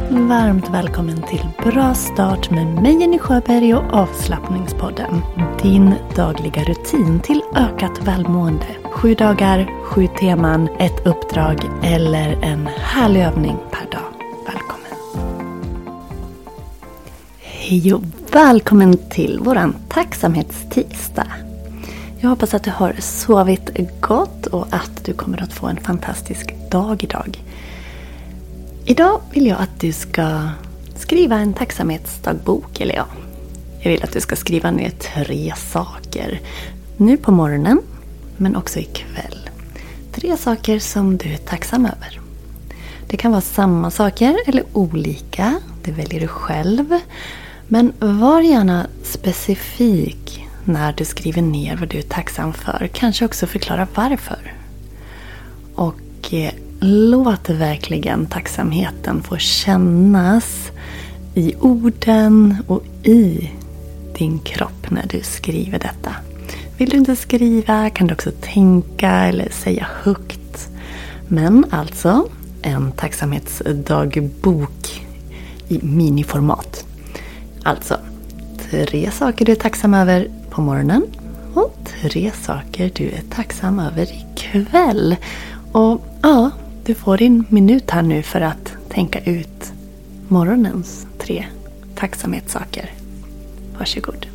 Varmt välkommen till Bra start med mig Jenny Sjöberg och avslappningspodden. Din dagliga rutin till ökat välmående. Sju dagar, sju teman, ett uppdrag eller en härlig övning per dag. Välkommen! Hej och välkommen till våran tacksamhetstisdag. Jag hoppas att du har sovit gott och att du kommer att få en fantastisk dag idag. Idag vill jag att du ska skriva en tacksamhetsdagbok, eller ja, jag vill att du ska skriva ner tre saker. Nu på morgonen, men också ikväll. Tre saker som du är tacksam över. Det kan vara samma saker eller olika, det väljer du själv. Men var gärna specifik när du skriver ner vad du är tacksam för. Kanske också förklara varför. Och eh, låt verkligen tacksamheten få kännas i orden och i din kropp när du skriver detta. Vill du inte skriva kan du också tänka eller säga högt. Men alltså en tacksamhetsdagbok i miniformat. Alltså, tre saker du är tacksam över på morgonen och tre saker du är tacksam över ikväll. Och du får din minut här nu för att tänka ut morgonens tre tacksamhetssaker. Varsågod.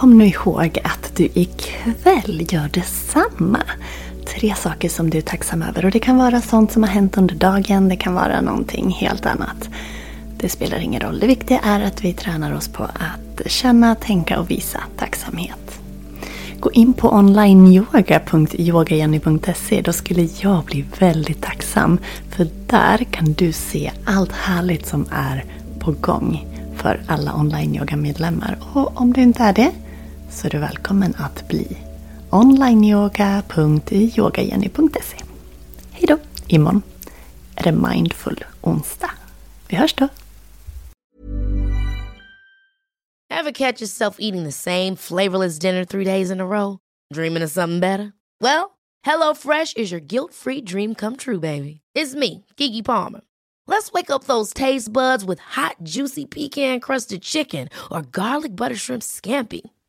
Kom nu ihåg att du ikväll gör detsamma. Tre saker som du är tacksam över. Och det kan vara sånt som har hänt under dagen. Det kan vara någonting helt annat. Det spelar ingen roll. Det viktiga är att vi tränar oss på att känna, tänka och visa tacksamhet. Gå in på onlineyoga.yogajenny.se. Då skulle jag bli väldigt tacksam. För där kan du se allt härligt som är på gång för alla online-yoga-medlemmar. Och om du inte är det så är du välkommen att bli onlineyoga.yogajenny.se Hej då! Imorgon är det Mindful onsdag. Vi hörs då! Ever catch yourself eating the same flavorless dinner three days in a row? Dreaming of something better? Well, hello fresh is your guilt-free dream come true, baby. It's me, Gigi Palmer. Let's wake up those taste buds with hot, juicy pecan crusted chicken or garlic butter shrimp scampi.